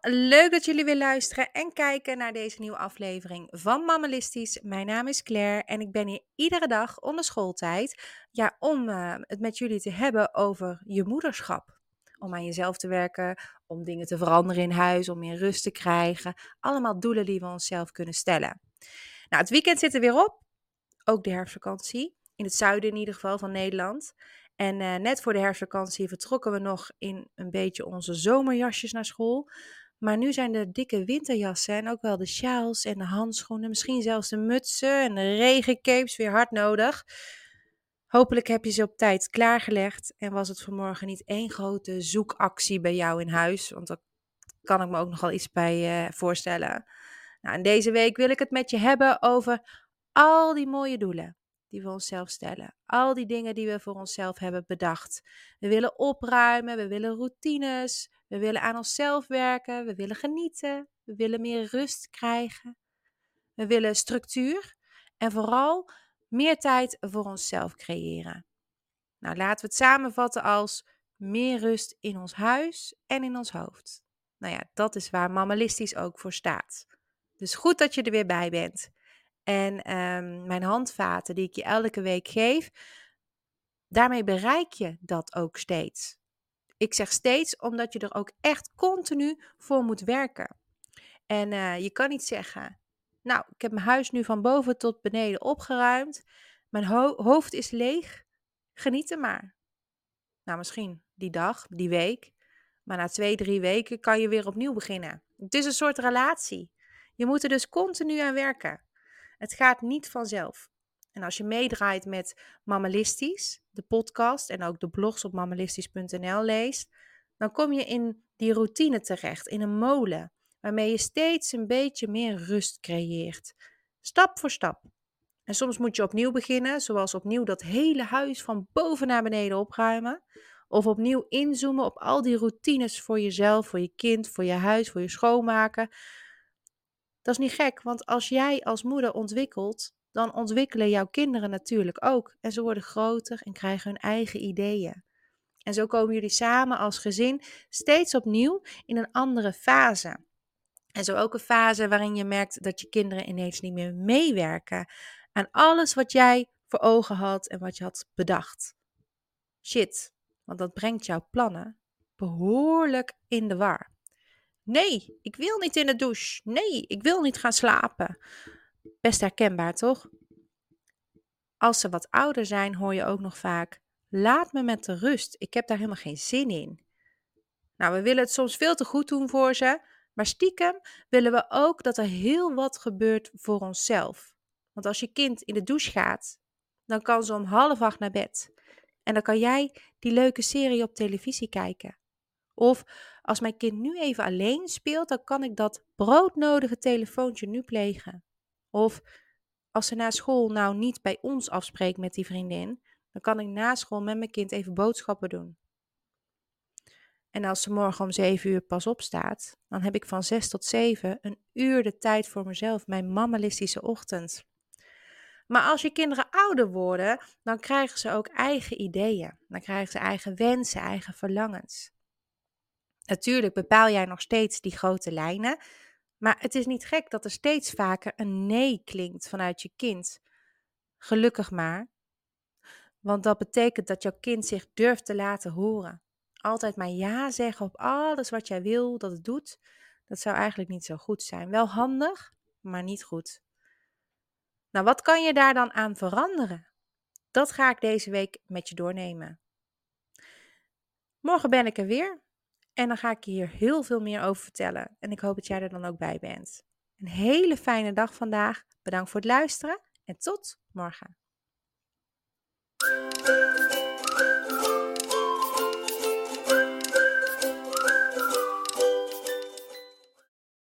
leuk dat jullie weer luisteren en kijken naar deze nieuwe aflevering van Mammalistisch. Mijn naam is Claire en ik ben hier iedere dag onder schooltijd ja, om uh, het met jullie te hebben over je moederschap. Om aan jezelf te werken, om dingen te veranderen in huis, om meer rust te krijgen. Allemaal doelen die we onszelf kunnen stellen. Nou, het weekend zit er weer op, ook de herfstvakantie, in het zuiden in ieder geval van Nederland. En uh, net voor de herfstvakantie vertrokken we nog in een beetje onze zomerjasjes naar school. Maar nu zijn de dikke winterjassen en ook wel de sjaals en de handschoenen, misschien zelfs de mutsen en de regencapes weer hard nodig. Hopelijk heb je ze op tijd klaargelegd en was het vanmorgen niet één grote zoekactie bij jou in huis, want daar kan ik me ook nogal iets bij uh, voorstellen. Nou, en deze week wil ik het met je hebben over al die mooie doelen die we onszelf stellen. Al die dingen die we voor onszelf hebben bedacht. We willen opruimen, we willen routines, we willen aan onszelf werken, we willen genieten, we willen meer rust krijgen. We willen structuur en vooral meer tijd voor onszelf creëren. Nou, laten we het samenvatten als meer rust in ons huis en in ons hoofd. Nou ja, dat is waar Mammalistisch ook voor staat. Dus goed dat je er weer bij bent. En um, mijn handvaten die ik je elke week geef, daarmee bereik je dat ook steeds. Ik zeg steeds omdat je er ook echt continu voor moet werken. En uh, je kan niet zeggen, nou, ik heb mijn huis nu van boven tot beneden opgeruimd. Mijn ho hoofd is leeg. Geniet er maar. Nou, misschien die dag, die week. Maar na twee, drie weken kan je weer opnieuw beginnen. Het is een soort relatie. Je moet er dus continu aan werken. Het gaat niet vanzelf. En als je meedraait met Mammalistisch, de podcast en ook de blogs op mammalistisch.nl leest, dan kom je in die routine terecht, in een molen, waarmee je steeds een beetje meer rust creëert. Stap voor stap. En soms moet je opnieuw beginnen, zoals opnieuw dat hele huis van boven naar beneden opruimen. Of opnieuw inzoomen op al die routines voor jezelf, voor je kind, voor je huis, voor je schoonmaken. Dat is niet gek, want als jij als moeder ontwikkelt, dan ontwikkelen jouw kinderen natuurlijk ook. En ze worden groter en krijgen hun eigen ideeën. En zo komen jullie samen als gezin steeds opnieuw in een andere fase. En zo ook een fase waarin je merkt dat je kinderen ineens niet meer meewerken aan alles wat jij voor ogen had en wat je had bedacht. Shit, want dat brengt jouw plannen behoorlijk in de war. Nee, ik wil niet in de douche. Nee, ik wil niet gaan slapen. Best herkenbaar, toch? Als ze wat ouder zijn, hoor je ook nog vaak: Laat me met de rust. Ik heb daar helemaal geen zin in. Nou, we willen het soms veel te goed doen voor ze, maar stiekem willen we ook dat er heel wat gebeurt voor onszelf. Want als je kind in de douche gaat, dan kan ze om half acht naar bed. En dan kan jij die leuke serie op televisie kijken. Of als mijn kind nu even alleen speelt, dan kan ik dat broodnodige telefoontje nu plegen. Of als ze na school nou niet bij ons afspreekt met die vriendin, dan kan ik na school met mijn kind even boodschappen doen. En als ze morgen om 7 uur pas opstaat, dan heb ik van 6 tot 7 een uur de tijd voor mezelf, mijn mammalistische ochtend. Maar als je kinderen ouder worden, dan krijgen ze ook eigen ideeën. Dan krijgen ze eigen wensen, eigen verlangens. Natuurlijk bepaal jij nog steeds die grote lijnen, maar het is niet gek dat er steeds vaker een nee klinkt vanuit je kind. Gelukkig maar, want dat betekent dat jouw kind zich durft te laten horen. Altijd maar ja zeggen op alles wat jij wil dat het doet, dat zou eigenlijk niet zo goed zijn. Wel handig, maar niet goed. Nou, wat kan je daar dan aan veranderen? Dat ga ik deze week met je doornemen. Morgen ben ik er weer en dan ga ik je hier heel veel meer over vertellen. En ik hoop dat jij er dan ook bij bent. Een hele fijne dag vandaag. Bedankt voor het luisteren en tot morgen.